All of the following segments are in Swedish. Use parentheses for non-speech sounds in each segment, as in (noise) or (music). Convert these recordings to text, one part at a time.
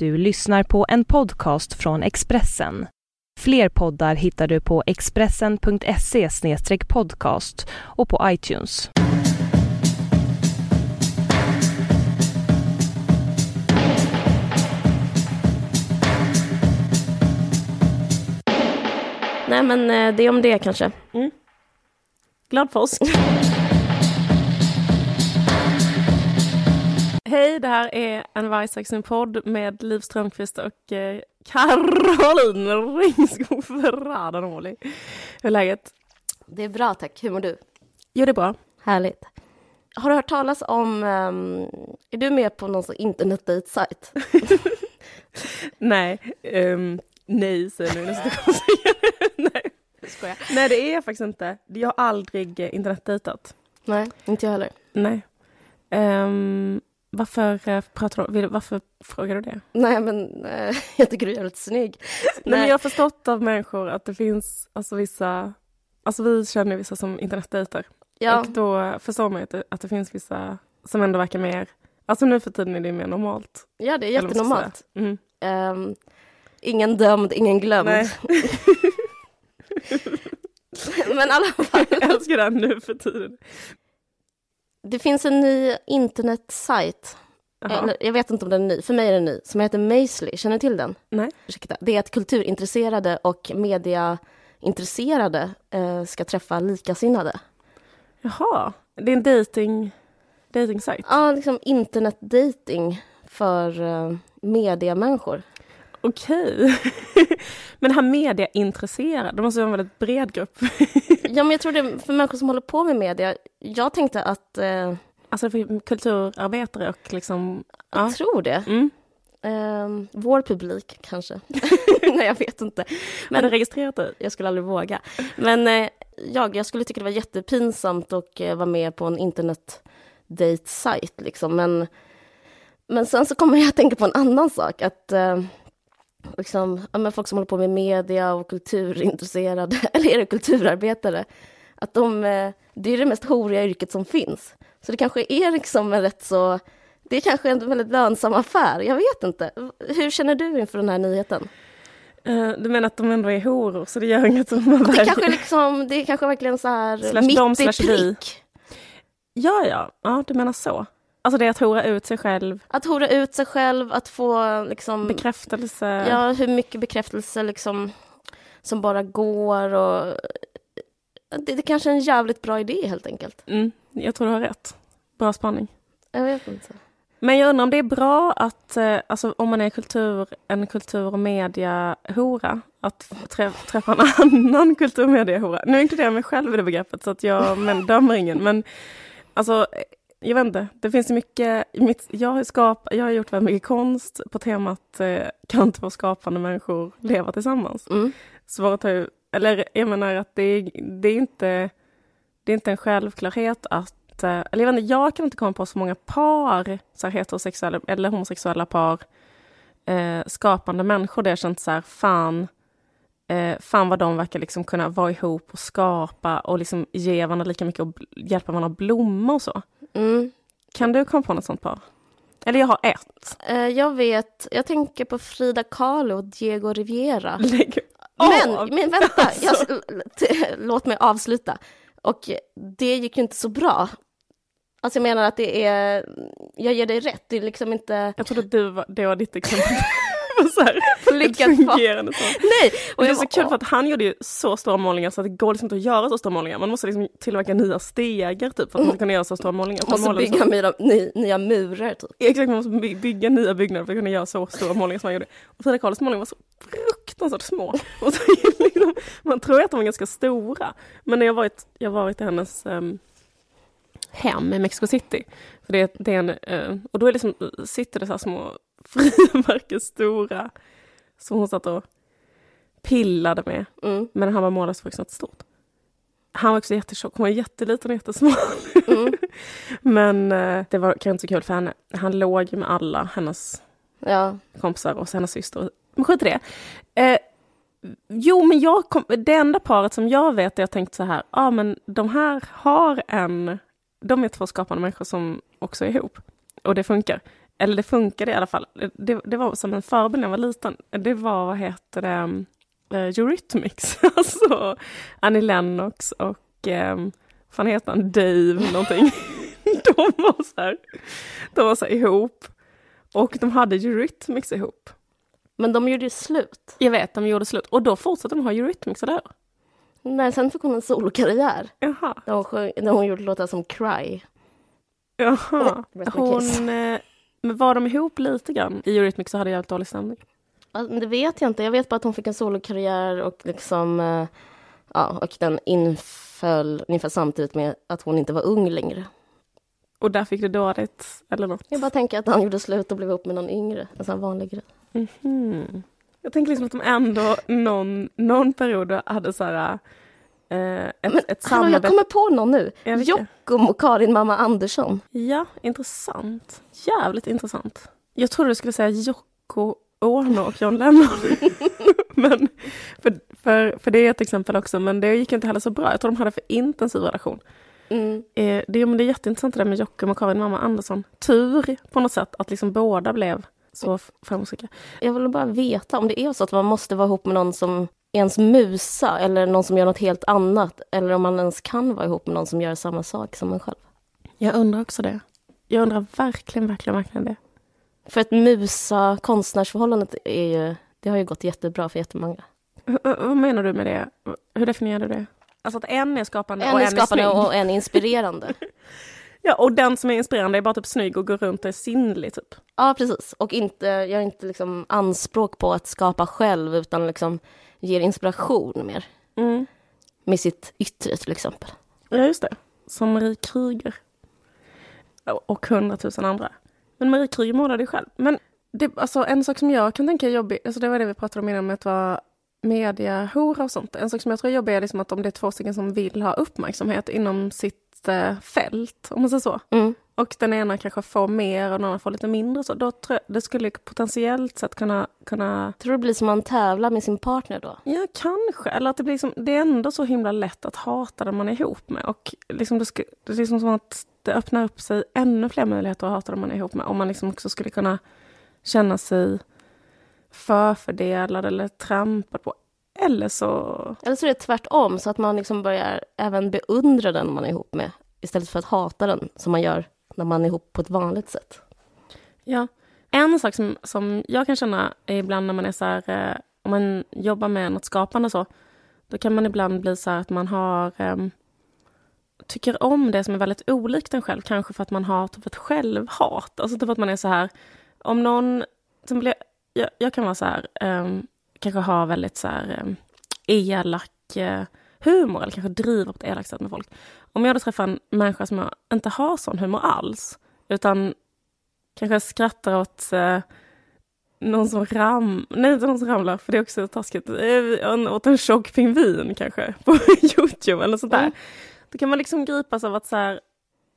Du lyssnar på en podcast från Expressen. Fler poddar hittar du på expressen.se podcast och på iTunes. Nej men eh, det är om det kanske. Glad påsk! (laughs) Hej, det här är en Vargsaxen-podd med Liv Strömquist och eh, Caroline Ringskog Ferrada-Noli. Hur är läget? Det är bra tack, hur mår du? Jo, det är bra. Härligt. Har du hört talas om, ehm, är du med på någon internetdejtsajt? (laughs) Nej, ehm, nej säger nu nästa gång Nej, (laughs) Skojar. nej, det är jag faktiskt inte. Jag har aldrig eh, internetdejtat. Nej, inte jag heller. Nej. Ehm, varför, eh, pratar du, varför frågar du det? Nej men eh, (laughs) jag tycker du är jävligt snygg. Nej. men jag har förstått av människor att det finns alltså vissa, alltså vi känner vissa som internetdejtar. ja, Och då förstår man att det, att det finns vissa som ändå verkar mer, alltså nu för tiden är det mer normalt. ja, det är jättenormalt. Mm. Ehm, ingen dömd, ingen glömd. Nej, (laughs) men i alla (laughs) fall, jag älskar det här nu för tiden. Det finns en ny internetsajt. Eller, jag vet inte om den är ny, för mig är den ny, som heter Mazely. Känner du till den? Nej. Ursäkta. Det är att kulturintresserade och mediaintresserade eh, ska träffa likasinnade. Jaha, det är en dating, dating sajt. Ja, liksom internetdating för uh, mediamänniskor. Okej. (laughs) Men det här mediaintresserade, det måste vara en väldigt bred grupp. (laughs) Ja, men jag tror det för människor som håller på med media. Jag tänkte att, eh, Alltså för kulturarbetare och liksom, ja. jag tror det. Mm. Eh, vår publik kanske. (laughs) Nej, jag vet inte. Men det registrerat dig? Jag skulle aldrig våga. Men eh, jag, jag skulle tycka det var jättepinsamt att eh, vara med på en internetdate-sajt. Liksom. Men, men sen så kommer jag att tänka på en annan sak. Att eh, liksom, ja, men folk som håller på med media och kulturintresserade, (laughs) eller är det kulturarbetare, att de, eh, det är det mest horiga yrket som finns. Så det kanske är liksom en rätt så, det är kanske en väldigt lönsam affär, jag vet inte. Hur känner du inför den här nyheten? Eh, Du menar att de ändå är horor så det gör inget om man Det kanske, liksom, det är kanske verkligen så här Slash mitt i prick. Ja, ja, ja, du menar så. Alltså det att hora ut sig själv, Att hora ut sig själv, att få liksom, bekräftelse. ja, hur mycket bekräftelse liksom, som bara går. Och, det, det kanske är en jävligt bra idé helt enkelt. Mm, jag tror du har rätt. Bra spaning. Jag vet inte. Men jag undrar om det är bra att, eh, alltså om man är kultur, en kultur och media-hora, att trä, träffa en (laughs) annan kultur och media-hora. Nu inkluderar jag mig själv i det begreppet så att jag men, dömer ingen. Men alltså, jag vet inte, det finns mycket, mitt, jag, har skap, jag har gjort väldigt mycket konst på temat eh, kan två skapande människor leva tillsammans? Mm. Svaret har ju, eller jag menar att det är, det är inte, det är inte en självklarhet att, eh, eller jag vet inte, jag kan inte komma på så många par, så här heterosexuella eller homosexuella par, eh, skapande människor där jag känt så här, fan, eh, fan vad de verkar liksom kunna vara ihop och skapa och liksom ge varandra lika mycket och hjälpa varandra att blomma och så. Mm. Kan du komma på något sånt par? Eller jag har ett. Eh, jag vet, jag tänker på Frida Kahlo och Diego Rivera. Lägg Men, av. men vänta, (laughs) jag, t- låt mig avsluta. Och det gick ju inte så bra. Alltså jag menar att det är, jag ger dig rätt, det är liksom inte Jag trodde du var, det var ditt exempel (laughs) så här, (laughs) lyckat fungerande. Nej! Och det är så kul för att han gjorde ju så stora målningar så att det går liksom inte att göra så stora målningar. Man måste liksom tillverka nya stegar typ för att man ska kunna göra så stora målningar. För måste bygga så. nya, ny, nya murar typ. Exakt, man måste by- bygga nya byggnader för att kunna göra så stora målningar som han gjorde. Och Frida Kahlos målningar var så fruktansvärt små. (laughs) Och så liksom, man tror att de var ganska stora. Men när jag varit, jag varit i hennes ehm, hem i Mexico City. För det, det är en, eh, och då är liksom, sitter det så här små (laughs) frimärken stora som hon satt och pillade med. Mm. Men han var målad så vuxen stort. Han var också jättetjock, hon var jätteliten och jättesmal. Mm. (laughs) Men eh, det var kanske inte så kul för henne. Han låg med alla hennes Ja. kompisar och hennes syster. Men skit i det. Eh, jo, men jag kom, det enda paret som jag vet, jag tänkt så här, ja ah, men de här har en, de är två skapande människor som också är ihop. Och det funkar. Eller det funkade i alla fall. Det, det var som en förebild när jag var liten. Det var, vad heter det, uh, Eurythmics. (laughs) alltså Annie Lennox och, um, vad heter han, Dave någonting. (laughs) de var så här, de var så här ihop. Och de hade Eurythmics ihop. Men de gjorde ju slut. Jag vet, de gjorde slut. Och då fortsatte de ha Eurythmics, eller hur? Nej, sen fick hon en solokarriär. Jaha. Där hon, sjöng, där hon gjorde låtar som Cry. Jaha. Hon, eh, men var de ihop lite grann? I Eurythmics så hade jag jävligt dålig stämning. Det vet jag inte. Jag vet bara att hon fick en solokarriär och liksom... eh, Ja, och den inföll ungefär samtidigt med att hon inte var ung längre. Och där fick du dåligt, eller något? Jag bara tänker att han gjorde slut och blev ihop med någon yngre. En sån vanlig grej. Mhm. Jag tänker liksom att de ändå någon, någon period hade så här... Eh, ett, ett Hallå, jag kommer på någon nu. Jockum och Karin Mamma Andersson. Ja, intressant. Jävligt intressant. Jag trodde du skulle säga Jocko Ono och John Lennon. (laughs) men, för, för, för det är ett exempel också, men det gick inte heller så bra. Jag tror de hade för intensiv relation. Mm. Eh, det, men det är jätteintressant det där med Jockum och Karin Mamma Andersson. Tur på något sätt att liksom båda blev så framgångsrika. Jag vill bara veta om det är så att man måste vara ihop med någon som ens musa eller någon som gör något helt annat. Eller om man ens kan vara ihop med någon som gör samma sak som en själv. Jag undrar också det. Jag undrar verkligen, verkligen, verkligen det. För ett musa-konstnärsförhållandet är ju, det har ju gått jättebra för jättemånga. H- vad menar du med det? Hur definierar du det? Alltså att en är skapande En och är en skapande är snygg. och en är inspirerande. (laughs) Ja, och den som är inspirerande är bara typ snygg och går runt och är sinnlig typ. Ja, precis. Och inte, gör inte liksom anspråk på att skapa själv utan liksom ger inspiration mer. Mm. Med sitt yttre till exempel. Ja, just det. Som Marie Kryger. Och hundratusen andra. Men Marie Kryger målade ju själv. Men det, alltså, en sak som jag kan tänka är jobbig, alltså det var det vi pratade om innan med att vara mediahora och sånt. En sak som jag tror är jobbig är liksom att om det är två stycken som vill ha uppmärksamhet inom sitt eh, fält, om man säger så. Mm. Och den ena kanske får mer och den andra får lite mindre. Så då tror jag det skulle potentiellt sett kunna, kunna Tror du det blir som man tävlar med sin partner då? Ja, kanske. Eller att det blir som, det är ändå så himla lätt att hata den man är ihop med. Och liksom det, sku, det är liksom som att det öppnar upp sig ännu fler möjligheter att hata den man är ihop med. Om man liksom också skulle kunna känna sig förfördelad eller trampad på. Eller så... Eller så är det tvärtom, så att man liksom börjar även beundra den man är ihop med istället för att hata den, som man gör när man är ihop på ett vanligt sätt. Ja. En sak som, som jag kan känna är ibland när man är så här, eh, om man jobbar med något skapande så, då kan man ibland bli så här att man har ehm, tycker om det som är väldigt olikt en själv, kanske för att man har typ ett självhat. Alltså typ att man är så här, om någon, som blir, jag, jag kan vara så här, ehm, kanske ha väldigt så här ehm, elak eh, humor eller kanske driver på ett elakt sätt med folk. Om jag då träffar en människa som inte har sån humor alls, utan kanske skrattar åt eh, någon som ram... Nej, inte någon som ramlar, för det är också taskigt. Eh, åt en tjock pingvin kanske, (laughs) på Youtube eller sånt där. Mm. Då kan man liksom gripas av att så här,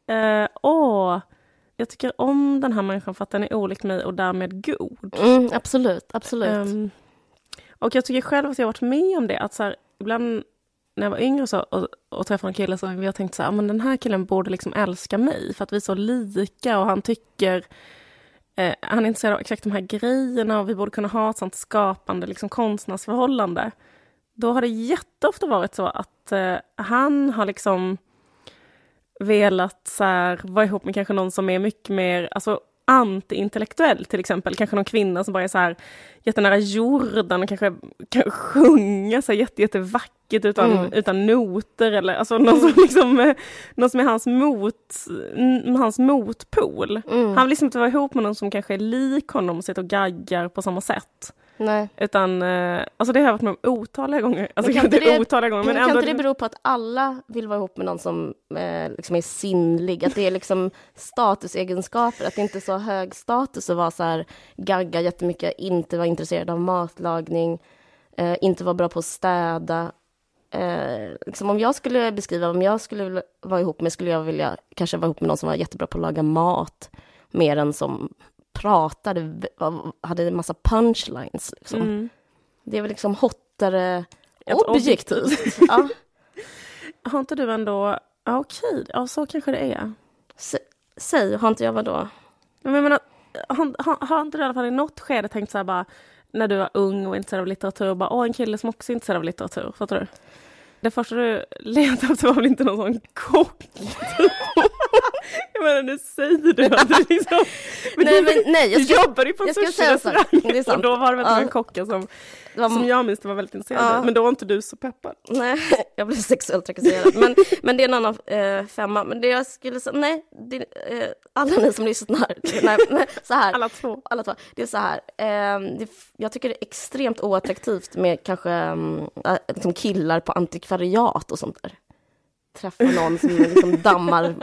eh, åh, jag tycker om den här människan för att den är olik mig och därmed god. Mm, absolut, absolut. Ehm, och jag tycker själv att jag har varit med om det, att så här, ibland när jag var yngre så, och, och träffade en kille så har jag tänkt så här, ah, men den här killen borde liksom älska mig för att vi är så lika och han tycker eh, han är intresserad av exakt de här grejerna och vi borde kunna ha ett sånt skapande liksom konstnärsförhållande. Då har det jätteofta varit så att eh, han har liksom velat så här, vara ihop med kanske någon som är mycket mer alltså, anti-intellektuell till exempel. Kanske någon kvinna som bara är så här jättenära jorden och kanske kan sjunga så här jätte, jättevackert utan, Mm. utan noter eller alltså någon som, liksom, någon som är hans, mot, hans motpol. Mm. Han vill liksom inte vara ihop med någon som kanske är lik honom och sitter och gaggar på samma sätt. Nej. Utan, eh, alltså det har jag varit med om otaliga gånger. Alltså Men kan (laughs) inte det- otaliga gånger men Men kan ändå. inte det bero på att alla vill vara ihop med någon som eh, liksom är sinnlig? Att det är liksom statusegenskaper, att det inte är så hög status att vara så här gagga jättemycket, inte vara intresserad av matlagning, eh, inte vara bra på att städa. Eh, liksom om jag skulle beskriva om jag skulle vara ihop med, skulle jag vilja kanske vara ihop med någon som var jättebra på att laga mat, mer än som pratade, hade en massa punchlines. Liksom. Mm. Det är väl liksom hottare objektivt. (laughs) ja. Har inte du ändå, ja okej, ja så kanske det är. S- Säg, har inte jag vadå? Men jag menar, har, har, har inte du i alla fall i något skede tänkt så här bara när du var ung och intresserad av litteratur, bara åh en kille som också är intresserad av litteratur, fattar du? Det första du letade efter var väl inte någon sån kock? (laughs) jag menar nu säger du att du liksom... (laughs) Men Nej, men nej, jag ska, jobbade ju på en sushi-restaurang och då var det väl Ja. en kocken som, var, som jag minns det var väldigt intresserad Ja. Men då var inte du så peppad. Nej, (laughs) jag blev sexuellt trakasserad. Men, men det är en annan eh, femma. Men det jag skulle säga, nej, det, eh, alla ni som lyssnar, nej, nej, så här. Alla två. alla två. Det är så här, eh, det, jag tycker det är extremt oattraktivt med kanske um, liksom killar på antikvariat och sånt där. Träffa någon som liksom dammar,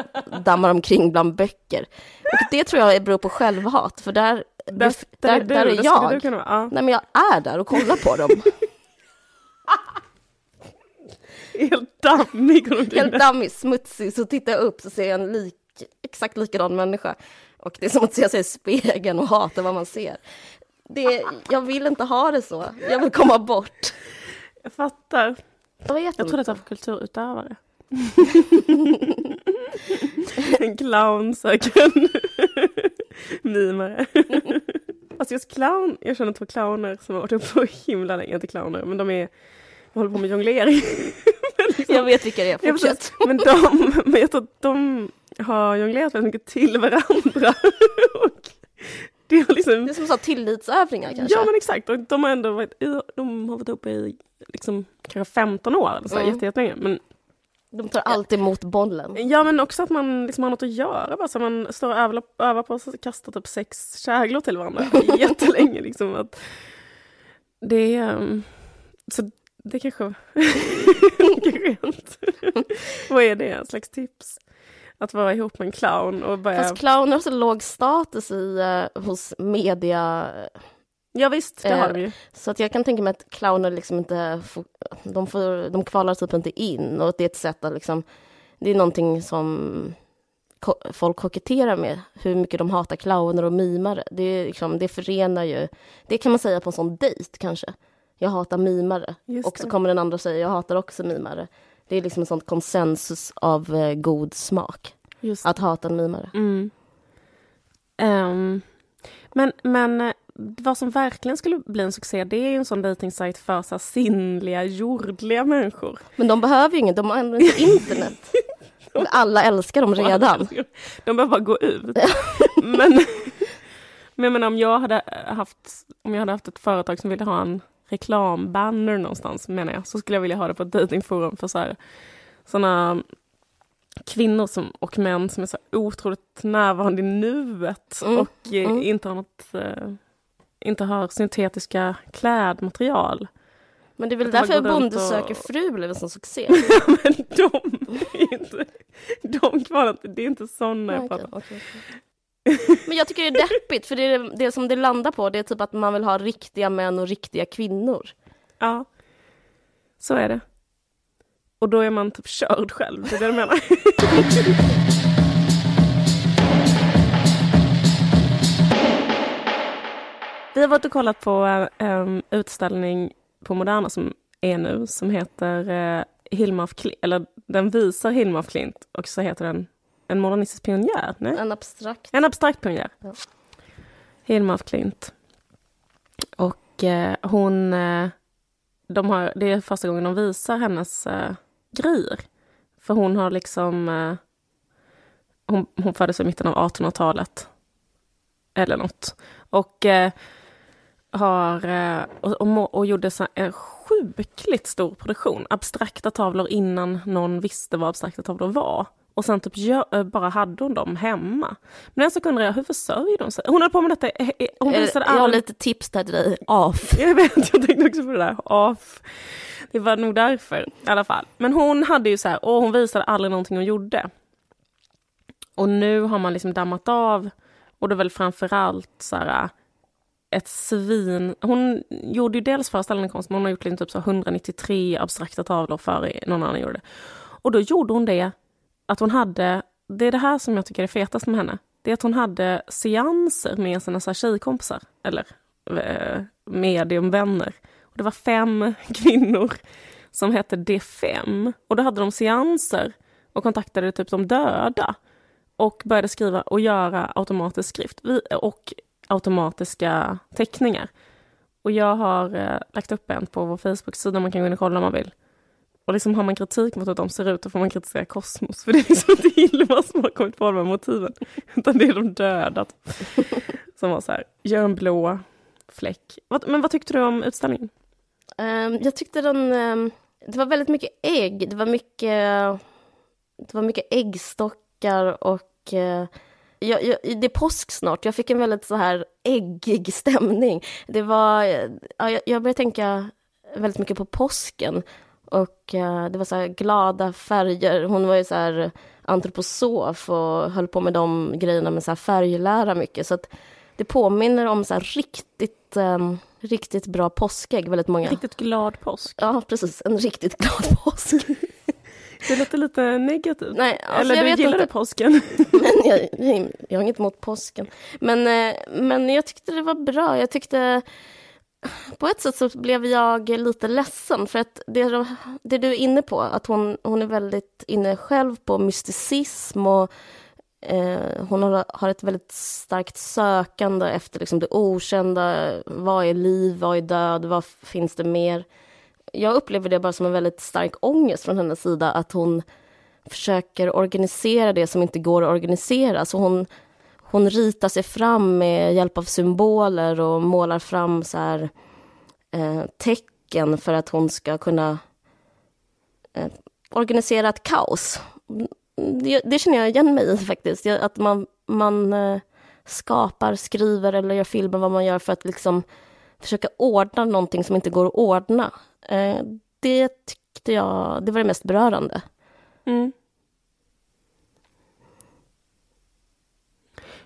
dammar omkring bland böcker. Och det tror jag beror på självhat, för där, Där, där, där, är jag. kunna. Ja. Nej men jag är där och kollar på dem. (laughs) Helt dammig. Helt dammig, smutsig, så tittar jag upp så ser jag en lik, exakt likadan människa. Och det är som att se sig i spegeln och hata vad man ser. Det, jag vill inte ha det så. Jag vill komma bort. Jag fattar. Jag vet Jag trodde att det var kulturutövare. (laughs) en clown söker (laughs) mimare. (laughs) Alltså just clown, jag känner två clowner som har varit uppe så himla länge, inte clowner, men de är, håller på med jonglering. Liksom- Jag vet vilka det är, fortsätt. men de, men jag tror att de har jonglerat väldigt mycket till varandra. och det har liksom... Det är som så tillitsövningar kanske. Ja men exakt, och de har ändå varit, de har varit uppe i liksom, kanske 15 år eller så, mm. jättelänge. Men De tar alltid emot bollen. Ja men också att man liksom har något att göra. Bara, så man står och övar, övar på att kasta typ sex käglor till varandra jättelänge. Liksom, att det är... um, Så det kanske... (laughs) kanske. Vad är det? En slags tips? Att vara ihop med en clown och börja... Fast clowner har så låg status i, eh, hos media. Ja visst, det har eh, de ju. Så att jag kan tänka mig att clowner liksom inte får, de, får, de kvalar typ inte in och att det är ett sätt att liksom, det är någonting som folk koketterar med, hur mycket de hatar clowner och mimare. Det, är liksom, det förenar ju, det kan man säga på en sån dejt kanske. Jag hatar mimare. Och så kommer den andra och säger, jag hatar också mimare. Det är liksom en sån konsensus av eh, god smak, Just att hata en mimare. Mm. Ehm, men, men eh, vad som verkligen skulle bli en succé det är ju en sån dejtingsajt för så här sinnliga, jordliga människor. Men de behöver ju inget, de använder inte internet. (laughs) Alla älskar dem redan. De behöver bara gå ut. (laughs) men, men menar, om jag hade haft om jag hade haft ett företag som ville ha en reklambanner någonstans menar jag, så skulle jag vilja ha det på ett dejtingforum för så här, såna kvinnor som, och män som är så otroligt närvarande i nuet Mm, och eh, mm. inte har något eh, inte har syntetiska klädmaterial. Men det är väl därför Bonde och- söker fru blev en sån succé. (laughs) men de är inte, de kvalar inte, det är inte såna jag Okej, pratar om. Men jag tycker det är deppigt, för det, är det som det landar på, det är typ att man vill ha riktiga män och riktiga kvinnor. Ja, så är det. Och då är man typ körd själv, det är det jag menar. (laughs) Vi har varit och kollat på en utställning på Moderna som är nu, som heter eh, Hilma af Klint, eller den visar Hilma af Klint och så heter den En modernistisk pionjär. Nej? En abstrakt. En abstrakt pionjär. Ja. Hilma af Klint. Och eh, hon... Eh, de har, det är första gången de visar hennes eh, grejer. För hon har liksom... Hon, hon föddes i mitten av 1800-talet. Eller något. Och har... Eh, och, och, och gjorde så en sjukligt stor produktion. Abstrakta tavlor innan någon visste vad abstrakta tavlor var. Och sen typ eh, bara hade hon dem hemma. Men en sak undrar jag, hur försörjde hon sig? Hon höll på med detta, eh, hon visade jag har lite tips till dig. Off. (laughs) Jag vet, jag tänkte också på det där. Off. Det var nog därför i alla fall. Men hon hade ju så här, och hon visade aldrig någonting hon gjorde. Och nu har man liksom dammat av, och det är väl framförallt så här ett svin... Hon gjorde ju dels föreställande konst, men hon har gjort liksom typ så 193 abstrakta tavlor före någon annan gjorde det. Och då gjorde hon det att hon hade, det är det här som jag tycker är fetast med henne, det är att hon hade seanser med sina så här tjejkompisar, eller eh, mediumvänner. Och det var fem (laughs) kvinnor som hette D5. Och då hade de seanser och kontaktade typ de döda. och började skriva och göra automatisk skrift vi, och automatiska teckningar. Och jag har eh, lagt upp en på vår Facebook-sida, man kan gå in och kolla om man vill. Och liksom har man kritik mot hur de ser ut, då får man kritisera Kosmos, (laughs) för det är liksom inte Hilma som har kommit på de här motiven, (laughs) utan det är de döda. (laughs) Som var så här, gör en blå fläck. Men vad tyckte du om utställningen? Um, jag tyckte den... Um, det var väldigt mycket ägg. Det var mycket, det var mycket äggstockar och uh, jag, jag, det är påsk snart. Jag fick en väldigt så här äggig (laughs) stämning. Det var, ja, jag började tänka väldigt mycket på påsken. Och uh, det var så glada färger. Hon var ju så här antroposof och höll på med de grejerna med så färglära mycket. Så det påminner om så riktigt, um, riktigt bra påskägg, väldigt många. Riktigt glad påsk. Ja, precis. En riktigt glad (laughs) påsk. Det låter lite negativt. Nej, alltså, Eller du gillade inte. påsken? (laughs) men jag, jag har inget emot påsken. Men, eh, men jag tyckte det var bra. Jag tyckte... På ett sätt så blev jag lite ledsen, för att det, det du är inne på, att hon, hon är väldigt inne själv på mysticism och eh, hon har, har ett väldigt starkt sökande efter liksom det okända. Vad är liv? Vad är död? Vad finns det mer? Jag upplever det bara som en väldigt stark ångest från hennes sida att hon försöker organisera det som inte går att organisera. Så hon, hon ritar sig fram med hjälp av symboler och målar fram så här, eh, tecken för att hon ska kunna eh, organisera ett kaos. Det, det, känner jag igen mig i faktiskt, att man, man eh, skapar, skriver eller gör filmer, vad man gör för att liksom försöka ordna någonting som inte går att ordna. Eh, det tyckte jag, det var det mest berörande. Mm.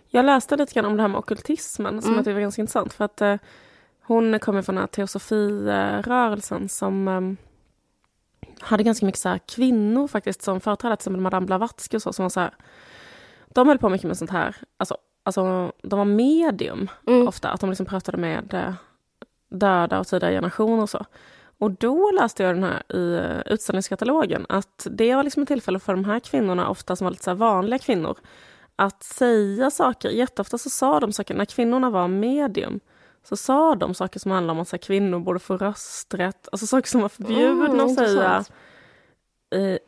Jag läste lite grann om det här med okultismen som mm. jag tyckte var ganska intressant för att eh, hon kommer från den här teosofirörelsen som eh, hade ganska mycket så här, kvinnor faktiskt som företrädare, till exempel Madame Blavatsky och så, som var så här, de höll på mycket med sånt här, alltså, alltså de var medium mm. ofta, att de liksom pratade med eh, döda och tidigare generationer och så. Och då läste jag den här i eh, utställningskatalogen att det var liksom ett tillfälle för de här kvinnorna, ofta som var lite så vanliga kvinnor, att säga saker. Jätteofta så sa de saker, när kvinnorna var medium, så sa de saker som handlade om att kvinnor borde få rösträtt, alltså saker som var förbjudna mm, att säga i,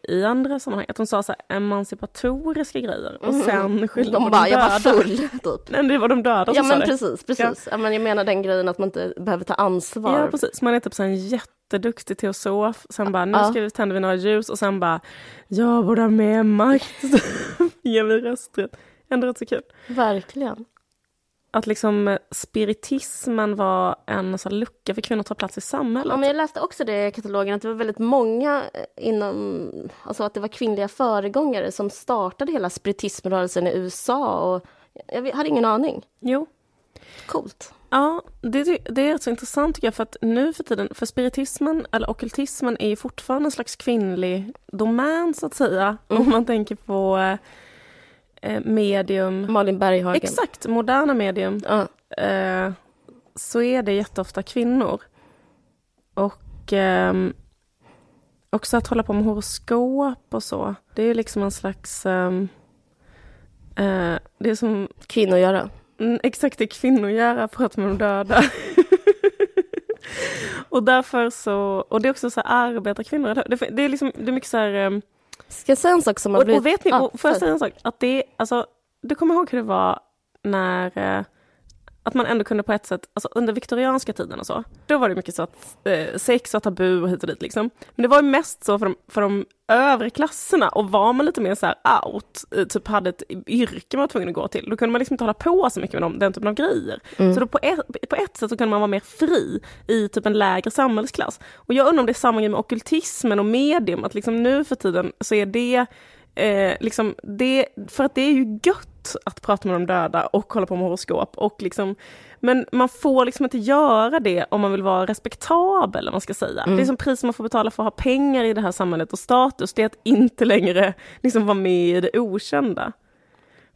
i andra sammanhang. Att de sa så här emancipatoriska grejer och mm. sen skyllde de på bara, de döda. jag var full, typ. (laughs) Nej, det var de döda som Ja men precis, precis. Ja. ja. men jag menar den grejen att man inte behöver ta ansvar. Ja precis, man är typ så en jätteduktig teosof, sen bara nu ska vi tända vi några ljus och sen bara jag borde ha mer makt, (laughs) ge mig rösträtt. Ändå rätt så kul. Verkligen att liksom spiritismen var en så lucka för kvinnor att ta plats i samhället. Ja, men jag läste också det i katalogen, att det var väldigt många inom, alltså att det var kvinnliga föregångare som startade hela spiritismrörelsen i USA och jag hade ingen aning. Jo. Coolt. Ja, det, det är så intressant tycker jag för att nu för tiden, för spiritismen eller okultismen är fortfarande en slags kvinnlig domän så att säga. Mm. Om man tänker på eh, medium. Malin Berghagen. Exakt, moderna medium. Ja. Eh, så är det jätteofta kvinnor. Och eh, också att hålla på med horoskop och så. Det är liksom en slags... Ehm, eh, det är som... Kvinnogöra. Mm, exakt, det är kvinnogöra, prata med de döda. (laughs) och därför så... Och det är också så här arbetarkvinnor. Det, det är liksom, det är mycket så här... Ska jag säga en sak som har blivit... Och, och vet ni, ah, får jag säga en sak? Att det, alltså, du kommer ihåg hur det var när eh, att man ändå kunde på ett sätt, alltså under viktorianska tiden och så, då var det mycket så att eh, sex var tabu och hit och dit liksom. Men det var ju mest så för de, för de övre klasserna och var man lite mer så här out, eh, typ hade ett yrke man var tvungen att gå till, då kunde man liksom inte hålla på så mycket med dem, den typen av grejer. Mm. Så då på ett, på ett sätt så kunde man vara mer fri i typ en lägre samhällsklass. Och jag undrar om det är samma grej med okultismen och medium, att liksom nu för tiden så är det Eh, liksom det, för att det är ju gött att prata med de döda och hålla på med horoskop. Och liksom, men man får liksom inte göra det om man vill vara respektabel, man ska säga. Mm. Det är som pris man får betala för att ha pengar i det här samhället och status, det är att inte längre liksom vara med i det okända.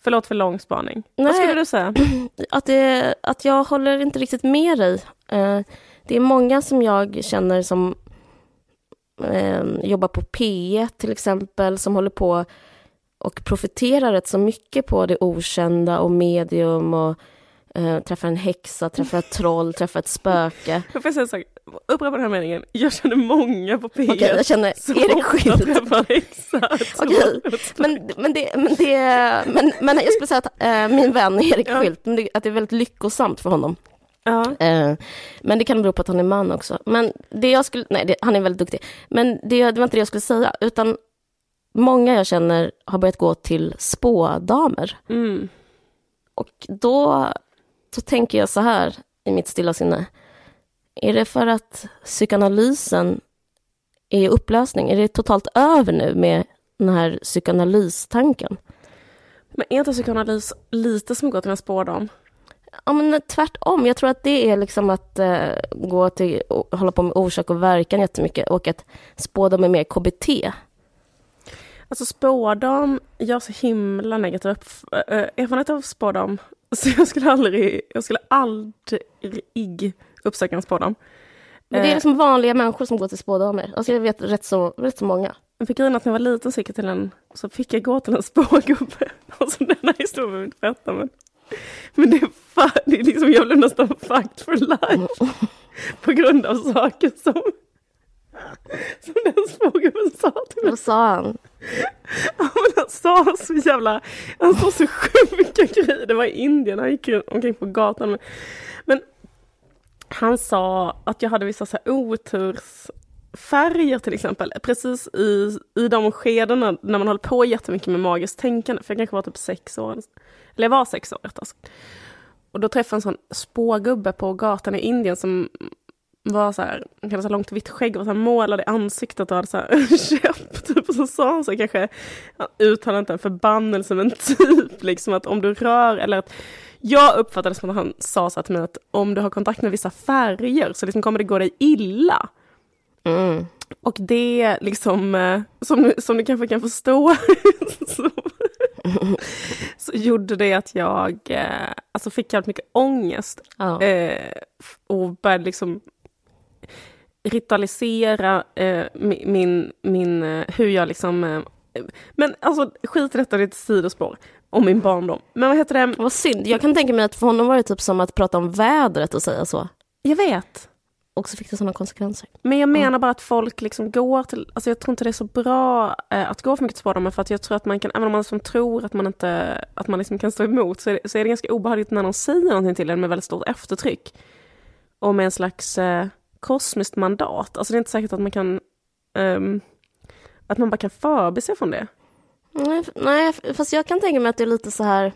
Förlåt för lång spaning. Nej, Vad skulle du säga? (clears throat) Att, det, att jag håller inte riktigt med dig. Eh, det är många som jag känner som eh, jobbar på P1 till exempel, som håller på och profiterar rätt så mycket på det okända och medium och eh, träffar en häxa, träffar ett troll, (laughs) träffar ett spöke. Jag får säga en sak, upprepa den här meningen. Jag känner många på P1 Okej, jag känner som Erik Skylt. träffar häxor. Okej, Men, men, det, men, det, men, men jag skulle säga att eh, min vän Erik Ja. Skylt, att det är väldigt lyckosamt för honom. Ja. Eh, men det kan bero på att han är man också. Men det jag skulle, nej, det, han är väldigt duktig. Men det, det var inte det jag skulle säga, utan många jag känner har börjat gå till spådamer. Mm. Och då, då tänker jag så här i mitt stilla sinne. Är det för att psykoanalysen är i upplösning? Är det totalt över nu med den här psykoanalystanken? Men är inte psykoanalys lite som att gå till en spårdam? Ja, men tvärtom. Jag tror att det är liksom att eh, gå till hålla på med orsak och verkan jättemycket och att spådom är mer KBT. Alltså spårdam, jag har så himla negativ upp- äh, erfarenhet av spårdam. (laughs) Så jag skulle aldrig, jag skulle aldrig uppsöka en spårdam. Men det är Eh, liksom vanliga människor som går till spådamer. Alltså jag vet rätt så, rätt så många. Jag fick grejen att när jag var liten så gick jag till en, så fick jag gå till en (laughs) spårgubbe. Alltså den här historien behöver jag inte berätta men. Men det är, fa- det är liksom, jag blev nästan fucked for life. (laughs) På grund av saker som, (laughs) som den spårgubben sa till mig. Vad sa han? Ja, men han sa så jävla, han sa så sjuka grejer. Det var i Indien, han gick omkring på gatan. Men, men han sa att jag hade vissa så här otursfärger till exempel. Precis i, i de skedena när man håller på jättemycket med magiskt tänkande. För jag kanske var typ sex år. Eller jag var sex år rättare sagt. Och då träffade jag en sån spågubbe på gatan i Indien som var så här, hade så här långt vitt skägg och så här målade i ansiktet och hade så här (laughs) käpp typ. Och så sa han så kanske, han uttalade inte en förbannelse men (laughs) typ liksom att om du rör eller att jag uppfattade som att han sa så här till mig att om du har kontakt med vissa färger så liksom kommer det gå dig illa. Mm. Och det liksom, eh, som, som du kanske kan förstå, (laughs) så, så gjorde det att jag eh, alltså fick jävligt mycket ångest eh, och började liksom ritualisera eh, mi- min, min, eh, hur jag liksom, eh, men alltså skit i detta, det är ett sidospår om min barndom. Men vad heter det, Vad synd. Jag kan tänka mig att för honom var det typ som att prata om vädret och säga så. jag vet, Och så fick det sådana konsekvenser. men jag menar bara att folk liksom går till, alltså jag tror inte det är så bra eh, att gå för mycket till spårdomar för att jag tror att man kan, även om man som tror att man inte, att man liksom kan stå emot så är, det, så är det ganska obehagligt när någon säger någonting till en med väldigt stort eftertryck. Och med en slags eh, kosmiskt mandat. Alltså det är inte säkert att man kan um, att man bara kan förbise från det. Nej, nej, fast jag kan tänka mig att det är lite så här...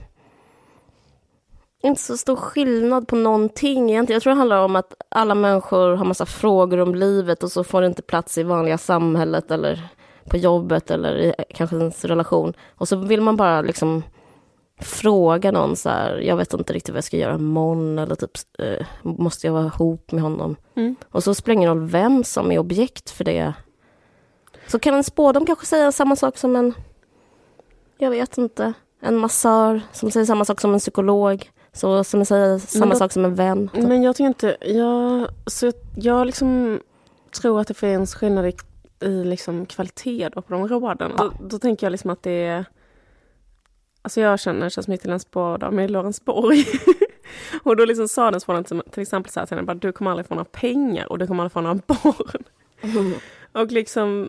Inte så stor skillnad på någonting egentligen. Jag tror det handlar om att alla människor har massa frågor om livet och så får det inte plats i vanliga samhället eller på jobbet eller i eh, kanske ens relation. Och så vill man bara liksom fråga någon så här, jag vet inte riktigt vad jag ska göra imorgon eller typ, eh, måste jag vara ihop med honom? Mm. Och så spelar det ingen roll vem som är objekt för det. Så kan en spådom kanske säga samma sak som en, jag vet inte, en massör som säger samma sak som en psykolog. Så som säger samma då- sak som en vän. typ. Men jag tycker inte, jag, så jag, jag liksom tror att det finns skillnad i, i liksom kvalitet på de råden. Då, då tänker jag liksom att det är Alltså jag känner Kerstin Myttilens spårdam i Lorensborg. (laughs) och då liksom sa den spårdam till, exempel så här till henne, bara, du kommer aldrig få några pengar och du kommer aldrig få några barn. Och liksom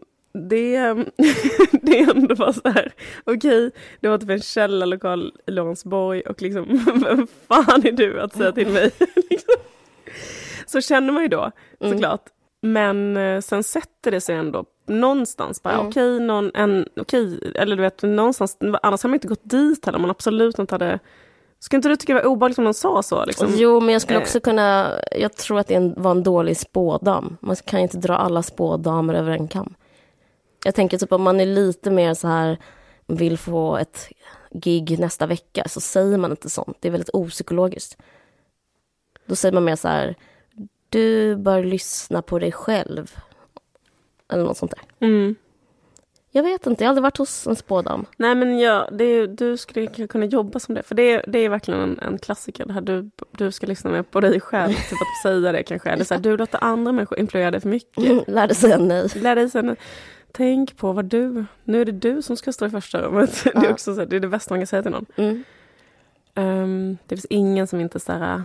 det, (laughs) det är ändå bara så här, okej, det var typ en källarlokal i Lorensborg och liksom, (laughs) vem fan är du att säga till mig? liksom. Så känner man ju då, Mm. såklart. Men eh, sen sätter det sig ändå någonstans bara, Mm. okej, någon, en, okej, eller du vet, någonstans, annars har man inte gått dit heller, man absolut inte hade Skulle inte du tycka det var obehagligt om någon sa så? Liksom? Jo, men jag skulle Eh. också kunna... Jag tror att det var en dålig spådam. Man kan ju inte dra alla spådamer över en kam. Jag tänker typ om man är lite mer så här, vill få ett gig nästa vecka, så säger man inte sånt. Det är väldigt opsykologiskt. Då säger man mer så här, du bör lyssna på dig själv. Eller något sånt där. Mm. Jag vet inte, jag har aldrig varit hos en spådam. Nej men ja, är, du skulle kunna jobba som det. För det, är- det är verkligen en, en klassiker. Det här du, du ska lyssna mer på dig själv. (laughs) Typ att säga det kanske. Eller så här, du låter andra människor influera dig för mycket. (laughs) Lärde säga nej. Lär dig sen. Tänk på vad du, nu är det du som ska stå i första rummet. (laughs) Det är Ja. också så här, det är det bästa man kan säga till någon. Mm. Ehm, det finns ingen som inte så här,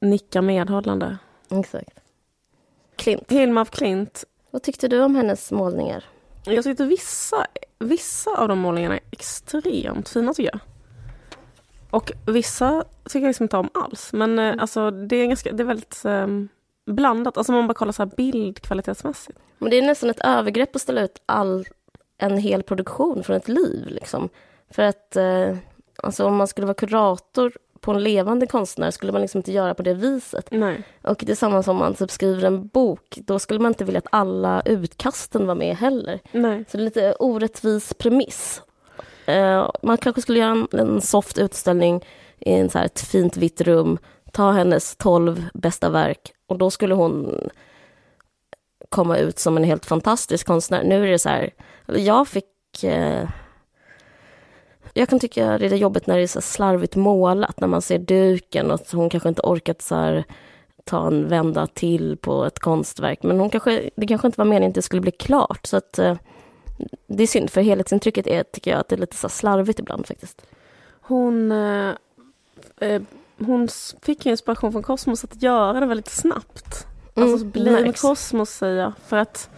nickar medhållande. Exakt. Klint, Hilma af Klint, vad tyckte du om hennes målningar? jag tyckte vissa, vissa av de målningarna är extremt fina tycker jag. Och vissa tycker jag liksom inte om alls. Men eh, alltså, det, är ganska, det är väldigt ehm, blandat. Alltså man bara kollar så här bildkvalitetsmässigt. Men det är nästan ett övergrepp att ställa ut all, en hel produktion från ett liv. Liksom. För att eh, alltså, om man skulle vara kurator på en levande konstnär skulle man liksom inte göra på det viset. Nej. Och det är samma som om man typ skriver en bok. Då skulle man inte vilja att alla utkasten var med heller. Nej. Så det är lite orättvis premiss. Eh, man kanske skulle göra en, en soft utställning i en så här ett fint vitt rum. Ta hennes tolv bästa verk och då skulle hon komma ut som en helt fantastisk konstnär. Nu är det så här, jag fick... Eh, jag kan tycka det är jobbigt när det är så slarvigt målat, när man ser duken och hon kanske inte orkat så här, ta en vända till på ett konstverk. Men hon kanske, det kanske inte var meningen att det skulle bli klart. Så att, eh, det är synd, för helhetsintrycket är, tycker jag, att det är lite så slarvigt ibland faktiskt. Hon, eh, eh, hon fick ju inspiration från Kosmos att göra det väldigt snabbt. alltså blame märks. Kosmos säger jag. För att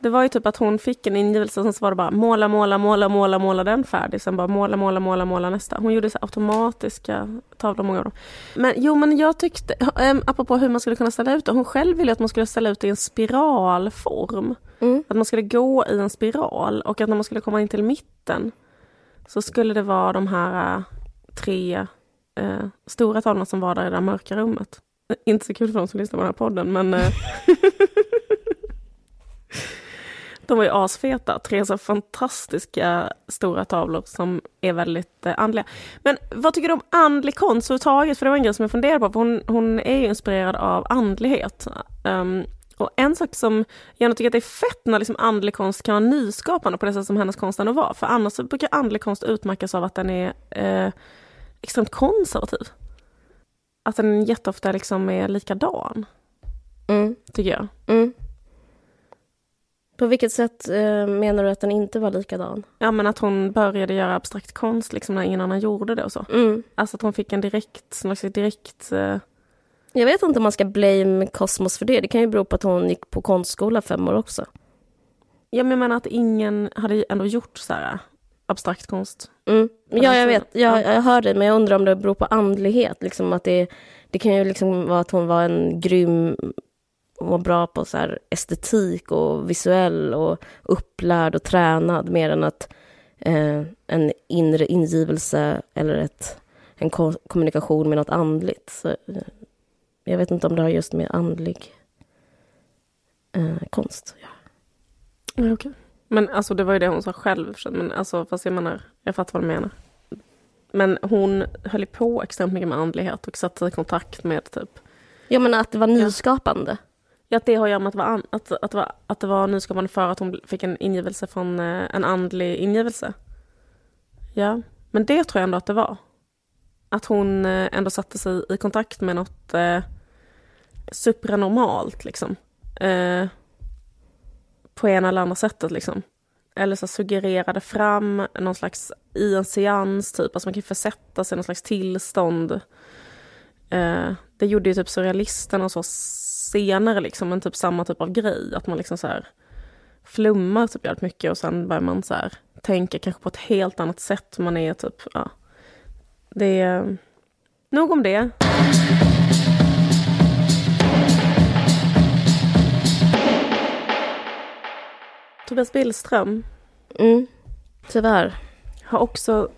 det var ju typ att hon fick en ingivelse så var det bara måla, måla, måla, måla, måla den färdig. Sen bara måla, måla, måla, måla nästa. Hon gjorde så automatiska tavlor, många dem. Men jo, men jag tyckte, ähm, apropå hur man skulle kunna ställa ut det. Hon själv ville att man skulle ställa ut det i en spiralform. Mm. Att man skulle gå i en spiral och att när man skulle komma in till mitten så skulle det vara de här äh, tre äh, stora tavlorna som var där i det där mörka rummet. Inte så kul för de som lyssnar på den här podden men äh, (laughs) de var ju asfeta. Tre så fantastiska stora tavlor som är väldigt eh, andliga. Men vad tycker du om andlig konst överhuvudtaget? För det var en grej som jag funderade på. För hon, hon är ju inspirerad av andlighet. Um, och en sak som jag tycker att det är fett när liksom andlig konst kan vara nyskapande på det sätt som hennes konst ändå var. För annars brukar andlig konst utmärkas av att den är eh, extremt konservativ. Att den jätteofta liksom är likadan, Mm. tycker jag. Mm. På vilket sätt eh, menar du att den inte var likadan? Ja men att hon började göra abstrakt konst liksom när ingen annan gjorde det och så. Mm. Alltså att hon fick en direkt, slags direkt... Eh, Jag vet inte om man ska blame Cosmos för det. Det kan ju bero på att hon gick på konstskola fem år också. ja men jag menar att ingen hade ändå gjort så här abstrakt konst. Mm. På Ja, jag vet. Jag, Ja. jag hör dig, men jag undrar om det beror på andlighet. Liksom att det, det kan ju liksom vara att hon var en grym... Hon var bra på så här estetik och visuell och upplärd och tränad mer än att eh, en inre ingivelse eller ett, en ko- kommunikation med något andligt. Så, eh, jag vet inte om det har just med andlig eh, konst att göra. Ja, okej. Men alltså det var ju det hon sa själv. Men alltså, fast jag menar, jag fattar vad du menar. Men hon höll på extremt mycket med andlighet och satte i kontakt med typ Ja, men att det var nyskapande. Ja, att det har att göra med att det, var an, att, att, var, att det var nyskapande för att hon fick en ingivelse från eh, en andlig ingivelse. Ja, men det tror jag ändå att det var. Att hon eh, ändå satte sig i kontakt med något eh, supranormalt liksom. Eh, på ena eller andra sättet liksom. Eller så suggererade fram någon slags, i en seans typ, alltså man kan försätta sig i någon slags tillstånd. Eh, det gjorde ju typ surrealisterna och så senare liksom, en typ samma typ av grej. Att man liksom så här flummar typ jävligt mycket och sen börjar man så här tänka kanske på ett helt annat sätt. Man är typ, ja. Det är... Nog om det. Tobias Billström Mm. Tyvärr. har också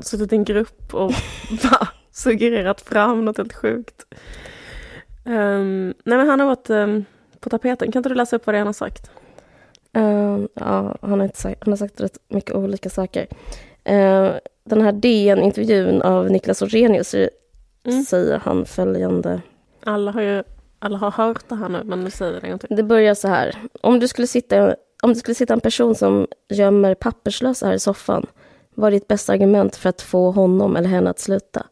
suttit i en grupp och (laughs) bara suggererat fram något helt sjukt. Ehm, nej men han har varit ehm, på tapeten. Kan inte du läsa upp vad det är han har sagt? Eh, ja, han, har inte sagt, han har sagt rätt mycket olika saker. Eh, den här DN-intervjun av Niklas Orrenius Mm. säger han följande. Alla har ju alla har hört det här nu, men nu säger det till. Det börjar så här. Om du skulle sitta, om det skulle sitta en person som gömmer papperslösa här i soffan, vad är ditt bästa argument för att få honom eller henne att sluta?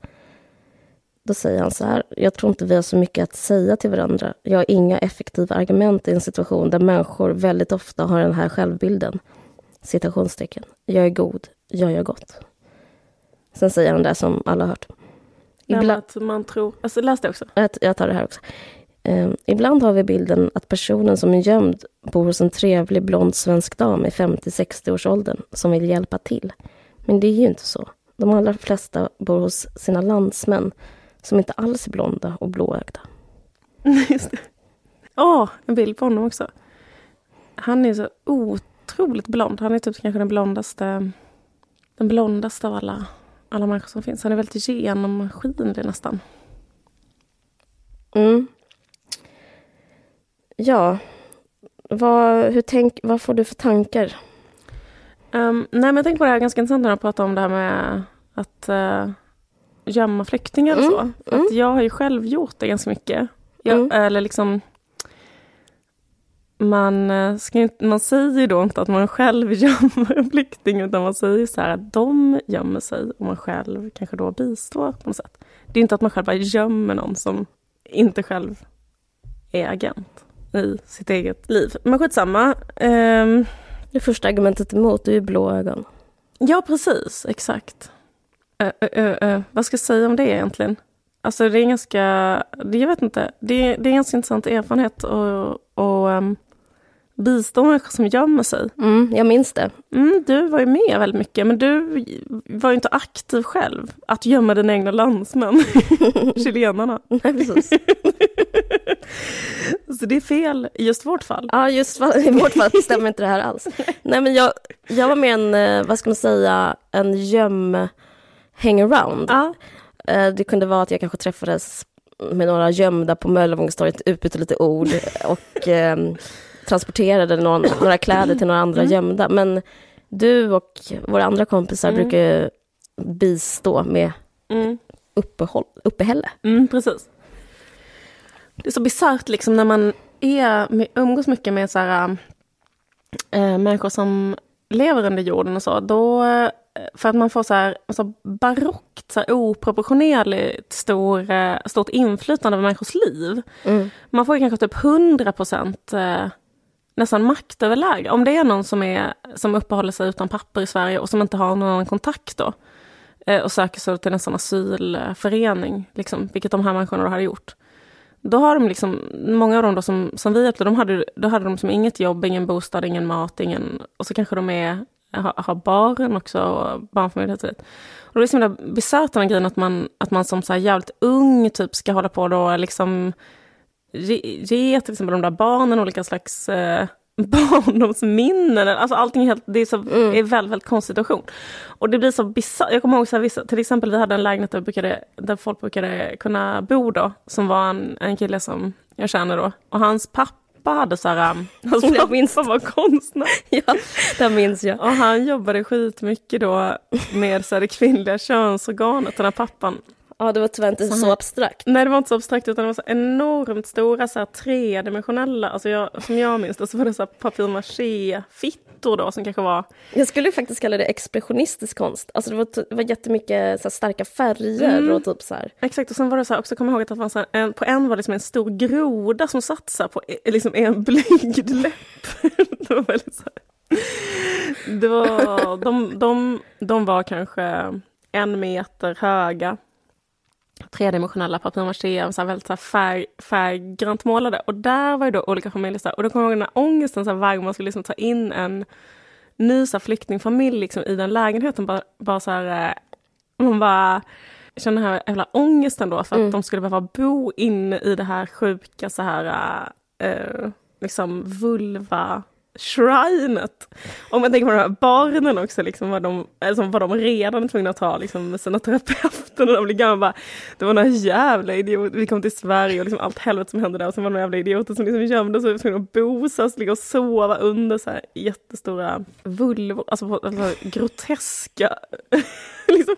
Då säger han så här, jag tror inte vi har så mycket att säga till varandra. Jag har inga effektiva argument i en situation där människor väldigt ofta har den här självbilden. Citationstecken. Jag är god, jag gör gott. Sen säger han det som alla har hört. Ibland... Att man tror... Alltså, läs det också. Jag tar det här också. Um, ibland har vi bilden att personen som är gömd bor hos en trevlig blond svensk dam i 50-60-årsåldern som vill hjälpa till. Men det är ju inte så. De allra flesta bor hos sina landsmän som inte alls är blonda och blåögda. (laughs) Just det. Åh, oh, en bild på honom också. Han är så otroligt blond. Han är typ kanske den blondaste, den blondaste av alla, alla människor som finns. Han är väldigt genomskinlig nästan. Mm. Ja, vad, hur tänk, vad får du för tankar? Um, nej, men jag tänker på det här ganska intressant när du pratar om det här med att uh, gömma flyktingar och mm. så. För mm. att jag har ju själv gjort det ganska mycket. Jag, mm. Eller liksom... Man, eh, ska man säger då inte att man själv (laughs) gömmer en flykting utan man säger så här att de gömmer sig och man själv kanske då bistår på något sätt. Det är inte att man själv bara gömmer någon som inte själv är agent i sitt eget liv. Men skitsamma. Um, det första argumentet emot är ju blå ögon. Ja, precis. Exakt. Uh, uh, uh, vad ska jag säga om det egentligen? Alltså det är ganska, jag vet inte, det är, det är en ganska intressant erfarenhet och, och um, bistå människor som gömmer sig. Mm, jag minns det. Mm, du var ju med väldigt mycket, men du var ju inte aktiv själv. Att gömma dina egna landsmän, (laughs) chilenarna. Nej, precis. (laughs) Så det är fel i just vårt fall. Ja, just i vårt fall stämmer inte det här alls. (laughs) Nej, men jag, jag var med en, eh, vad ska man säga, en göm hangaround. Ja. Eh, det kunde vara att jag kanske träffades med några gömda på Möllevångstorget, utbytte lite ord (laughs) och eh, transporterade någon, några kläder till några andra mm. gömda. Men du och våra andra kompisar mm. brukar bistå med mm. uppehåll, uppehälle. Mm, precis. Det är så bisarrt liksom när man är, umgås mycket med så här, äh, människor som lever under jorden och så. Då, för att man får så här, så barockt, så här, oproportionerligt stor, äh, stort inflytande över människors liv. Mm. Man får kanske typ 100 procent äh, nästan maktöverläge. Om det är någon som, är, som uppehåller sig utan papper i Sverige och som inte har någon annan kontakt då och söker sig till en sån asylförening, liksom, vilket de här människorna då hade gjort. Då har de liksom, många av dem då som, som vi hjälpte, de hade, då hade de som inget jobb, ingen bostad, ingen mat, ingen... Och så kanske de är, har, har barn också, och barnfamilj och så vidare. Och det är så himla bisarrt den grejen att man, att man som så här jävligt ung typ ska hålla på då liksom ge, ge till exempel de där barnen olika slags eh, (laughs) barndomsminnen. Alltså allting är helt, det är, så, mm. är väldigt, väldigt konstig situation. Och det blir så bisarrt. Jag kommer ihåg så här, vissa, till exempel vi hade en lägenhet där, brukade, där folk brukade kunna bo då, som var en, en kille som jag känner då. Och hans pappa hade så här, um, hans jag minns. var konstnär. (laughs) ja, det minns jag. Och han jobbade skitmycket då med så här, det kvinnliga könsorganet, den här pappan. Ja, det var tyvärr inte så, så abstrakt. Nej, det var inte så abstrakt utan det var så enormt stora så här, tredimensionella, alltså jag, som jag minns det så var det så papier-maché-fittor då som kanske var... Jag skulle faktiskt kalla det expressionistisk konst. Alltså det var, det var jättemycket så här, starka färger mm. och typ så här. Exakt, och sen var det så här, också, kommer ihåg att det här, en, på en var liksom en stor groda som satt så här, på liksom en blygd (laughs) läpp. det var väldigt så här. Det var, de, de, de var kanske en meter höga tredimensionella papier-maché, så väldigt så färg, färggrant målade. Och där var ju då olika familjer. Så och då kommer jag ihåg den här ångesten så varje gång man skulle liksom ta in en ny så flyktingfamilj liksom, i den lägenheten. Bara, bara så här, eh, man bara kände den här jävla ångesten då för att mm. de skulle behöva bo inne i det här sjuka så här äh, liksom vulva shrinet. Om man tänker på de här barnen också, liksom, vad, de, alltså, vad de redan är tvungna att ta liksom, med sina terapeuter när de blir gamla. det var några jävla idioter, vi kom till Sverige och liksom, allt helvete som hände där och sen var det några jävla idioter som liksom gömde sig och var tvungna att bosas, ligga och sova under så här jättestora vulvor, alltså, alltså groteska. (laughs) liksom.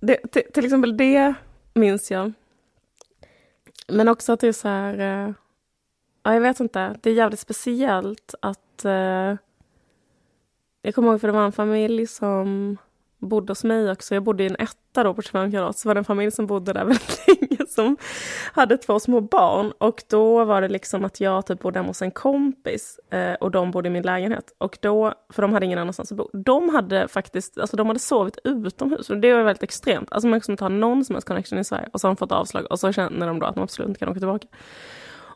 det, till, till exempel det minns jag. Men också att det är så här eh, Ja, jag vet inte. Det är jävligt speciellt att... Eh, jag kommer ihåg för det var en familj som bodde hos mig också. Jag bodde i en etta då på 25 kvadrat. Så var det en familj som bodde där (laughs) väldigt länge som hade två små barn. Och då var det liksom att jag typ bodde hemma hos en kompis eh, och de bodde i min lägenhet. Och då, för de hade ingen annanstans att bo. De hade faktiskt, alltså de hade sovit utomhus. Och det var väldigt extremt. Alltså man kan inte ha någon som helst connection i Sverige. Och så har de fått avslag och så känner de då att de absolut inte kan åka tillbaka.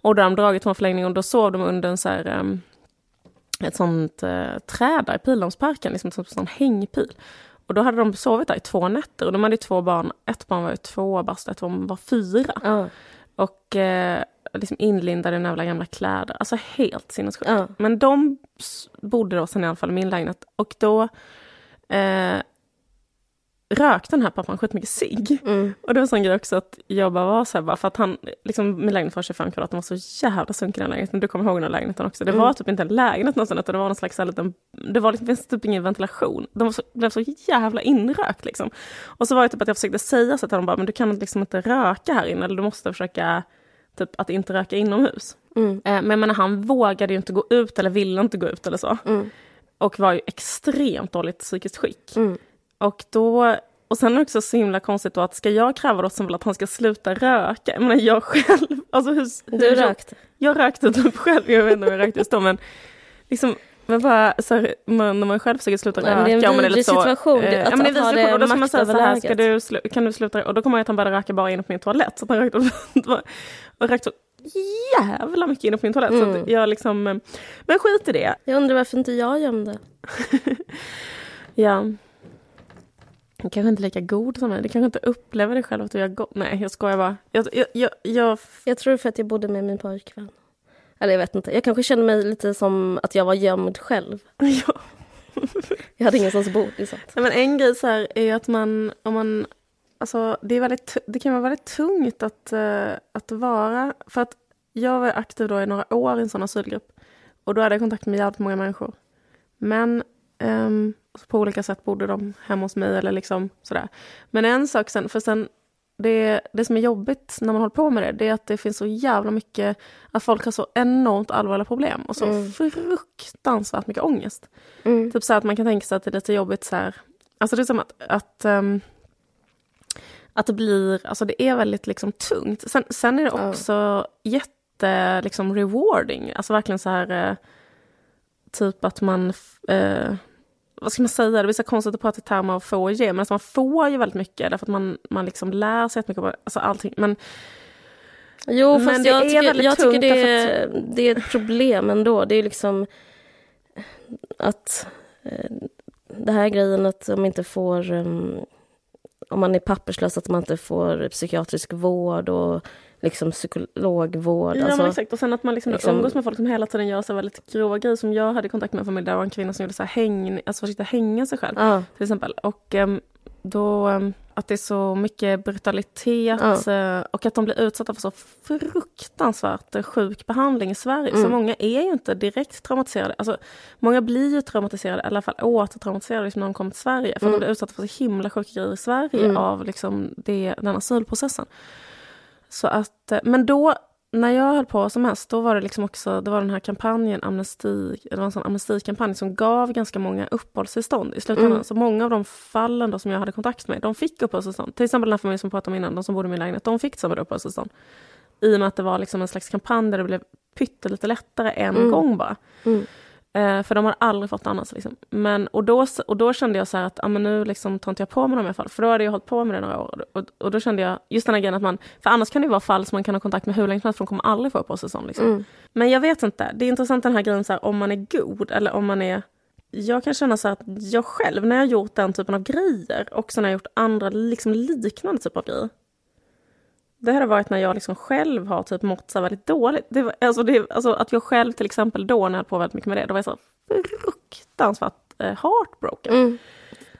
Och då har de dragit från förlängningen och då sov de under en så här, um, ett sånt uh, träd där i Pildammsparken, liksom en sån hängpil. Och då hade de sovit där i två nätter och de hade två barn. Ett barn var ju två bast, ett barn var fyra. Ja. Och eh, liksom inlindade i några gamla kläder. Alltså helt sinnessjukt. Ja. Men de bodde då sen i alla fall i min lägenhet. Och då eh, rökte den här pappan skitmycket cigg. Mm. Och det var en sån grej också att jag bara var så här, bara för att han, liksom min lägenhet var 25 kvadrat, den var så jävla sunkig den lägenheten. Du kommer ihåg den här lägenheten också. Det Mm. var typ inte en lägenhet någonstans utan det var någon slags här liten, det var liksom, det typ ingen ventilation. Den var så, blev så jävla inrökt liksom. Och så var det typ att jag försökte säga så till honom bara, men du kan liksom inte röka här inne, eller du måste försöka typ att inte röka inomhus. Mm. Eh, men jag menar, han vågade ju inte gå ut eller ville inte gå ut eller så. Mm. Och var ju extremt dåligt psykiskt skick. Mm. Och då och sen är det också så himla konstigt då att ska jag kräva då som att han ska sluta röka? Jag menar jag själv, alltså hur, Du rökte? Jag rökte typ själv, jag vet inte om jag rökte just då men liksom men bara, så här, man, när man själv försöker sluta Nej, röka. det är en vidrig så, situation, eh, att- ja, men det är en och då ska man säga så här, ska du kan du sluta? Och då kommer jag att han började röka bara inne på min toalett. Så han rökte, (laughs) och rökte så jävla mycket inne på min toalett. Så Mm. att jag liksom, eh, men skit i det. Jag undrar varför inte jag gömde. (laughs) Ja. Kanske inte lika god som mig. Du kanske inte upplever dig själv att du gör gott. Nej, jag skojar bara. Jag, jag, jag, jag, Jag tror för att jag bodde med min pojkvän. Eller jag vet inte. Jag kanske kände mig lite som att jag var gömd själv. (laughs) ja. (laughs) Jag hade ingenstans att bo. Liksom. Nej, men en grej så här är ju att man, om man, alltså det, är väldigt, det kan vara väldigt tungt att, eh, att vara, för att jag var aktiv då i några år i en sån asylgrupp och då hade jag kontakt med jävligt många människor. Men ehm, på olika sätt bodde de hemma hos mig eller liksom sådär. Men en sak sen, för sen det, det som är jobbigt när man håller på med det, det är att det finns så jävla mycket, att folk har så enormt allvarliga problem och så Mm. fruktansvärt mycket ångest. Mm. Typ så att man kan tänka sig att det är lite jobbigt så här. Alltså det är som att, att, ehm, att det blir, alltså det är väldigt liksom tungt. Sen, sen är det också jätte liksom rewarding, alltså verkligen så här eh, typ att man, eh, vad ska man säga, det blir så konstigt att prata i termer av få och ge, men alltså man får ju väldigt mycket därför att man, man liksom lär sig om- alltså allting. Men Jo, Men fast det jag är tycker, väldigt jag tycker det, är, det är ett problem ändå. Det är liksom att eh, det här grejen att de inte får em, om man är papperslös att man inte får psykiatrisk vård och liksom psykologvård. Ja, alltså, exakt. Och sen att man liksom, liksom- umgås med folk som hela tiden gör så väldigt grova grejer. Som jag hade kontakt med en familj där var en kvinna som gjorde så här häng, alltså försökte hänga sig själv. ja, till exempel. Och ehm, då ehm, att det är så mycket brutalitet eh, och att de blir utsatta för så fruktansvärt sjuk behandling i Sverige. Så Mm. många är ju inte direkt traumatiserade. Alltså, många blir ju traumatiserade, i alla fall återtraumatiserade liksom, när de kommer till Sverige. För Mm. de blir utsatta för så himla sjuka grejer i Sverige Mm. av liksom, det, den asylprocessen. Så att, eh, men då, när jag höll på som mest, då var det liksom också, det var den här kampanjen, amnesti, det var en sån amnestikampanj som gav ganska många uppehållstillstånd i slutändan. Mm. Så många av de fallen då som jag hade kontakt med, de fick uppehållstillstånd. Till exempel den här familjen som vi pratade om innan, de som bodde i min lägenhet, de fick samma uppehållstillstånd. I och med att det var liksom en slags kampanj där det blev pyttelite lättare en Mm. gång bara. mm, Eh, för de har aldrig fått annars. Liksom. Men, och, då, och då kände jag så att ah, men nu liksom tar inte jag på mig dem i alla fall. För då hade jag hållit på med det några år. Och, och då kände jag, just den här grejen att man, för annars kan det vara fall som man kan ha kontakt med hur länge som helst för de kommer aldrig få uppehållstillstånd. Liksom. mm, Men jag vet inte, det är intressant den här grejen så här, om man är god eller om man är... Jag kan känna så att jag själv, när jag har gjort den typen av grejer och sen har jag gjort andra liksom liknande typer av grejer. Det här har varit när jag liksom själv har typ mått så väldigt dåligt. Det, var- alltså det, alltså att jag själv till exempel då när jag höll på väldigt mycket med det, då var jag så fruktansvärt eh, heartbroken. mm.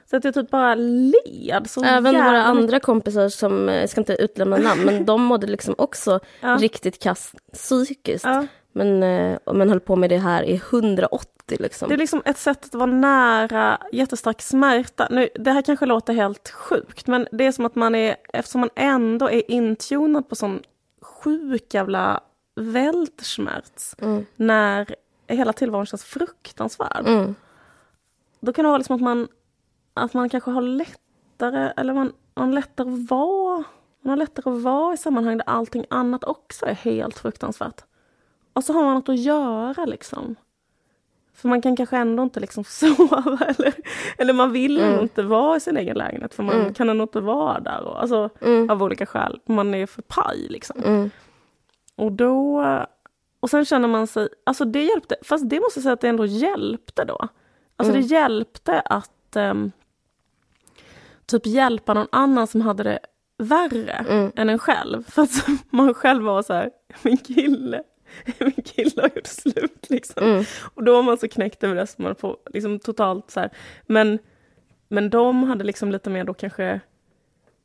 Så att jag typ bara led så Även jävla våra andra kompisar som, eh, jag ska inte utlämna namn, men de mådde liksom också Ja. riktigt kass psykiskt. Ja. Men, eh, men höll på med det här i 180 liksom. Det är liksom ett sätt att vara nära jättestark smärta. Nu, det här kanske låter helt sjukt, men det är som att man är, eftersom man ändå är intunad på sån sjuk jävla Weltschmerz, Mm. när hela tillvaron känns fruktansvärd. Mm. Då kan det vara liksom att man att man kanske har lättare, eller man, man lättare att vara, man har lättare att vara i sammanhang där allting annat också är helt fruktansvärt. Och så har man något att göra liksom. För man kan kanske ändå inte liksom (laughs) sova eller, eller man vill mm. inte vara i sin egen lägenhet för man mm. kan ändå inte vara där. Och, alltså, mm. Av olika skäl. Man är för paj liksom. Mm. Och då... Och sen känner man sig... Alltså det hjälpte, fast det måste jag säga att det ändå hjälpte då. Alltså det mm. hjälpte att um, typ hjälpa någon annan som hade det värre mm. än en själv. (laughs) För att man själv var så här, min kille (laughs) min kille har gjort slut. Liksom. Mm. Och då var man så knäckt över det som man får liksom, totalt så här. Men, men de hade liksom lite mer då kanske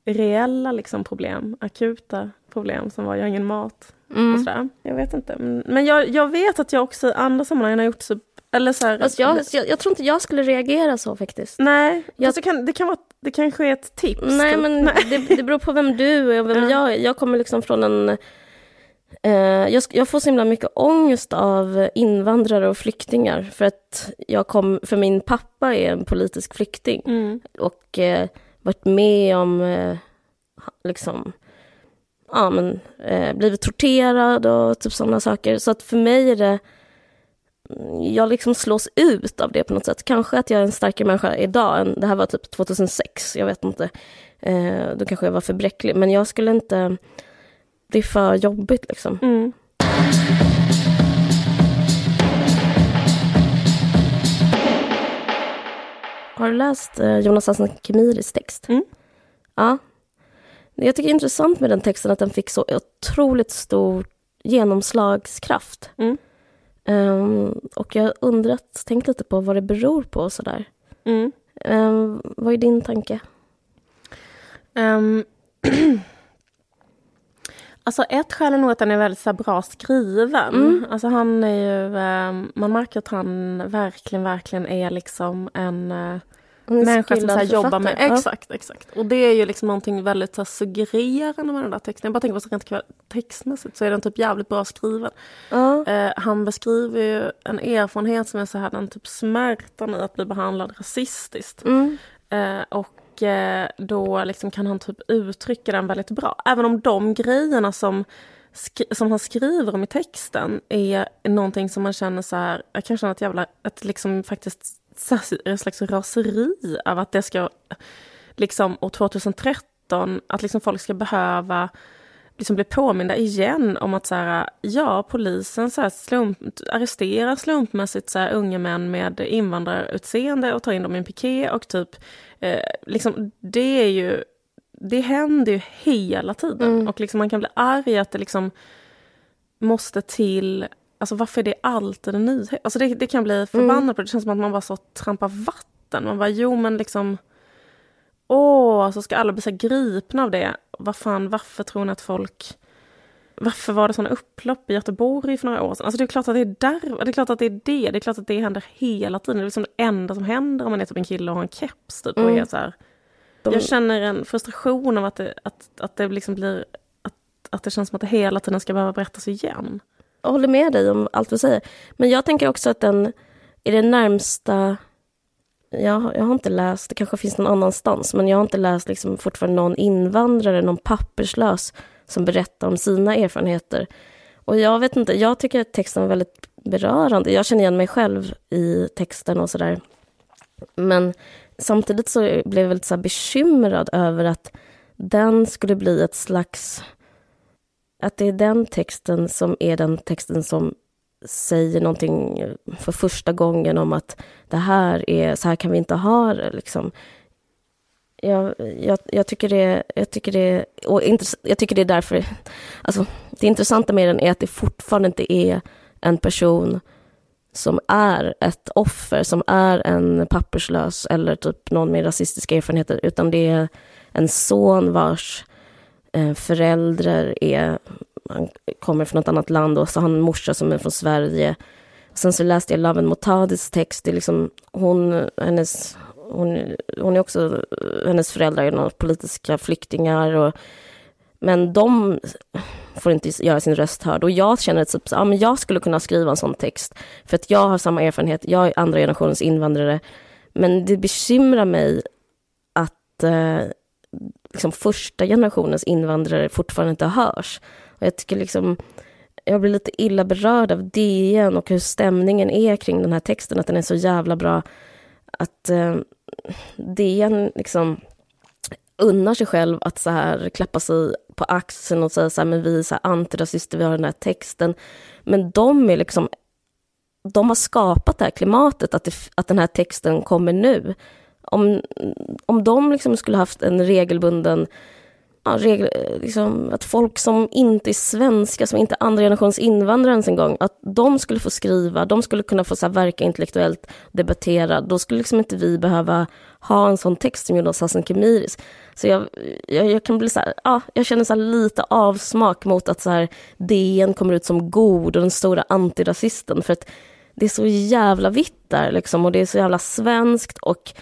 reella liksom, problem, akuta problem som var jag har ingen mat. Mm. Och sådär. Jag vet inte. Men jag, jag vet att jag också i andra sammanhang har gjort så eller så här, alltså jag, jag, jag, tror inte jag skulle reagera så faktiskt. Nej, jag, det, kan, det, kan vara, det kanske är ett tips. Nej, men nej. Det, det beror på vem du är och vem ja. jag är. Jag kommer liksom från en jag, jag, får så himla mycket ångest av invandrare och flyktingar för att jag kom, för min pappa är en politisk flykting mm. och eh, varit med om eh, liksom ja, men, eh, blivit torterad och typ sådana saker. Så att för mig är det, jag liksom slås ut av det på något sätt. Kanske att jag är en starkare människa idag än, det här var typ 2006, jag vet inte. Eh, då kanske jag var för bräcklig, men jag skulle inte det är för jobbigt liksom. Mm. Har du läst eh, Jonas Hassan Khemiris text? Mm. Ja. Jag tycker det är intressant med den texten att den fick så otroligt stor genomslagskraft. Mm. Um, och jag har undrat, tänkt lite på vad det beror på och sådär. Mm. Um, vad är din tanke? Um, (clears throat) Alltså ett skäl är nog att den är väldigt så bra skriven. Mm. Alltså han är ju, eh, man märker att han verkligen, verkligen är liksom en uh, människa som så jobbar med... Ja. Exakt, exakt. Och det är ju liksom någonting väldigt så suggererande med den där texten. Jag bara tänker på så rent textmässigt så är den typ jävligt bra skriven. Ja. Uh, han beskriver ju en erfarenhet som är så här, den typ smärtan i att bli behandlad rasistiskt. Mm. Uh, och Eh, då liksom kan han typ uttrycka den väldigt bra. Även om de grejerna som, som han skriver om i texten är någonting som man känner så här, jag kan känna ett jävla, ett liksom faktiskt ett slags raseri av att det ska, liksom år 2013, att liksom folk ska behöva liksom bli påminda igen om att så här, ja, polisen så här slump, arresterar slumpmässigt så här, unga män med invandrarutseende och tar in dem i en piké och typ, eh, liksom, det är ju, det händer ju hela tiden mm. och liksom man kan bli arg att det liksom måste till Alltså varför är det alltid en nyhet? Alltså det, det kan bli förbannad mm. på det. Känns som att man bara så trampar vatten. Man bara, jo men liksom åh, så ska alla bli så gripna av det. Vad fan, varför tror ni att folk... Varför var det sådana upplopp i Göteborg för några år sedan? Alltså det är klart att det är där, det är klart att det är det, det är klart att det händer hela tiden. Det är liksom det enda som händer om man är typ en kille och har en keps typ, mm. och är så här. Jag känner en frustration av att det, att, att det liksom blir, att, att det känns som att det hela tiden ska behöva berättas igen. Jag håller med dig om allt du säger. Men jag tänker också att den är det närmsta jag, jag har inte läst, det kanske finns någon annanstans, men jag har inte läst liksom fortfarande någon invandrare, någon papperslös som berättar om sina erfarenheter. Och jag vet inte, jag tycker att texten är väldigt berörande. Jag känner igen mig själv i texten och sådär. Men samtidigt så blev jag väldigt så bekymrad över att den skulle bli ett slags... Att det är den texten som är den texten som säger någonting för första gången om att det här är, så här kan vi inte ha det. Liksom. Jag, jag, jag, tycker det, jag tycker det, och jag tycker det är därför, alltså det intressanta med den är att det fortfarande inte är en person som är ett offer, som är en papperslös eller typ någon med rasistiska erfarenheter, utan det är en son vars eh, föräldrar är han kommer från ett annat land och så har han en morsa som är från Sverige. Sen så läste jag Laven Motadis text. Det är liksom, hon, hennes, hon, hon är också, hennes föräldrar är några politiska flyktingar. Och, men de får inte göra sin röst hörd. Och jag känner att typ, ja, men jag skulle kunna skriva en sån text. För att jag har samma erfarenhet, jag är andra generationens invandrare. Men det bekymrar mig att eh, liksom första generationens invandrare fortfarande inte hörs. Och jag tycker liksom, jag blir lite illa berörd av DN och hur stämningen är kring den här texten, att den är så jävla bra. Att eh, DN liksom unnar sig själv att så här klappa sig på axeln och säga så här, men vi är så här antirasister, vi har den här texten. Men de är liksom, de har skapat det här klimatet, att, det, att den här texten kommer nu. Om, om de liksom skulle haft en regelbunden ja, regel, liksom, att folk som inte är svenska, som inte är andra generations invandrare ens en gång, att de skulle få skriva, de skulle kunna få så här, verka intellektuellt, debattera, då skulle liksom inte vi behöva ha en sån text som Jonas Hassan Khemiris. Så jag, jag, jag, kan bli så här, ja, jag känner så lite avsmak mot att så här, DN kommer ut som god och den stora antirasisten, för att det är så jävla vitt där liksom, och det är så jävla svenskt och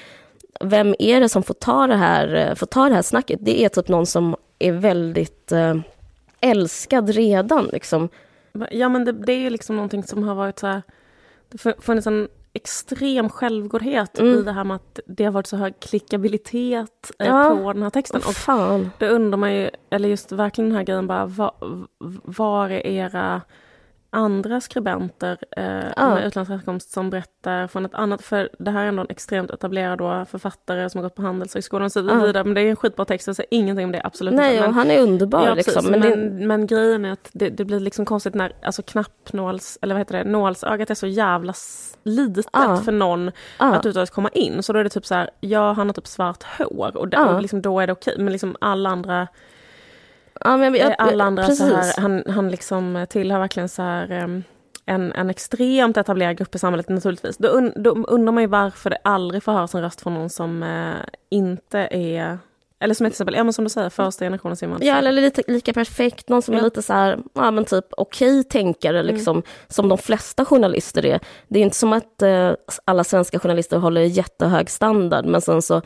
vem är det som får ta det här, eh, får ta det här snacket? Det är typ någon som är väldigt eh, älskad redan. Liksom. Ja, men det, det är ju liksom någonting som har varit så här... Det funnits en extrem självgodhet mm. i det här med att det har varit så hög klickabilitet eh, ja. på den här texten. Oh, fan. Och det undrar man ju, eller just verkligen den här grejen bara, var, var är era andra skribenter eh, ah. med utländsk härkomst som berättar från ett annat, för det här är ändå en extremt etablerad då, författare som har gått på Handelshögskolan och så vidare, ah. men det är en skitbra text, jag säger ingenting om det, absolut Nej, inte. Men, han är underbar. Ja, liksom, men, men, det... men, grejen är att det, det, blir liksom konstigt när alltså knappnåls, eller vad heter det, nålsögat är så jävla litet ah. för någon att överhuvudtaget komma in, så då är det typ så här, ja han har typ svart hår och, det, och liksom, då är det okej, men liksom alla andra Ja, men jag, Alla andra så här, han, han liksom tillhör verkligen så här en, en extremt etablerad grupp i samhället naturligtvis. Då, un, då undrar man ju varför det aldrig får höras en röst från någon som uh, inte är eller som till exempel, ja men som du säger, första generationens invandrare. Ja, eller lite lika perfekt, någon som ja. är lite så här, ja men typ okej tänkare mm. liksom, mm. som de flesta journalister är. Det är inte som att eh, alla svenska journalister håller jättehög standard, men sen så,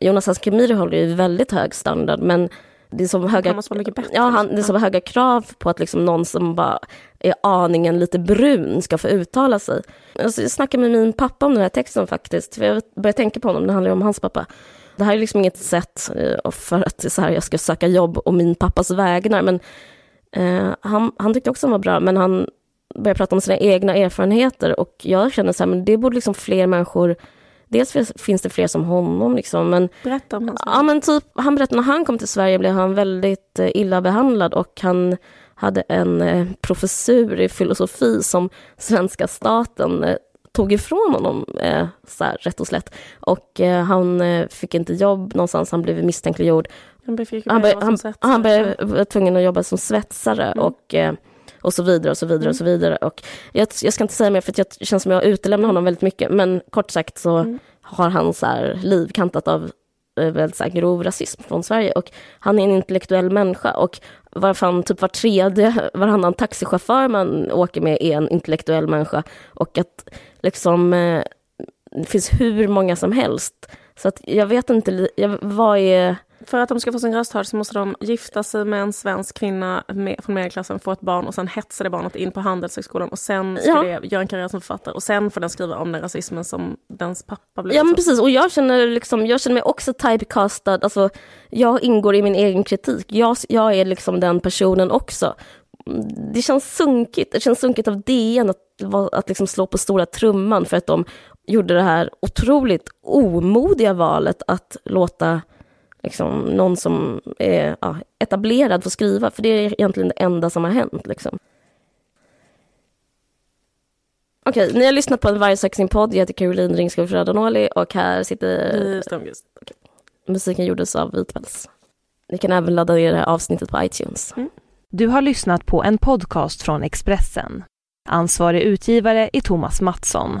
Jonas Askemiri håller ju väldigt hög standard, men det är som höga, måste vara mycket bättre. Ja, han, det är som höga krav på att liksom någon som bara är aningen lite brun ska få uttala sig. Alltså, jag snackade med min pappa om den här texten faktiskt, för jag började tänka på honom, det handlar ju om hans pappa. Det här är liksom inget sätt eh, för att så här, jag ska söka jobb och min pappas vägnar, men eh, han, han tyckte också den var bra, men han började prata om sina egna erfarenheter och jag känner så här, men det borde liksom fler människor dels finns det fler som honom. Liksom, men, Berätta om hans ja, men typ, Han berättade när han kom till Sverige blev han väldigt eh, illa behandlad och han hade en eh, professur i filosofi som svenska staten eh, tog ifrån honom, eh, så här, rätt och slätt. Och eh, han fick inte jobb någonstans, han blev misstänkliggjord. Han, han, be, han, han var tvungen att jobba som svetsare mm. och eh, och så vidare och så vidare mm. och så vidare. Och jag, jag ska inte säga mer för jag känns som jag utelämnar honom väldigt mycket, men kort sagt så mm. har han så här liv kantat av eh, väldigt så här grov rasism från Sverige och han är en intellektuell människa och varför han typ var tredje, varannan taxichaufför man åker med är en intellektuell människa och att liksom eh, det finns hur många som helst. Så att jag vet inte, jag, vad är för att de ska få sin röst hörd så måste de gifta sig med en svensk kvinna med, från medelklassen, få ett barn och sen hetsa det barnet in på Handelshögskolan och sen ska ja. det göra en karriär som författare och sen får den skriva om den rasismen som dens pappa blev Ja men precis. Och jag känner, liksom, jag känner mig också typecastad, alltså jag ingår i min egen kritik, jag, jag är liksom den personen också. Det känns sunkigt, det känns sunkigt av DN att, att liksom slå på stora trumman för att de gjorde det här otroligt omodiga valet att låta liksom, någon som är ja, etablerad får skriva, för det är egentligen det enda som har hänt. Liksom. Okej, okay, ni har lyssnat på en Vargsexing-podd. Jag heter Caroline Ringskog Rödanoli och här sitter... Strömqvist. Okay. Musiken gjordes av Vitbälls. Ni kan även ladda ner det här avsnittet på iTunes. Mm. Du har lyssnat på en podcast från Expressen. Ansvarig utgivare är Thomas Mattsson.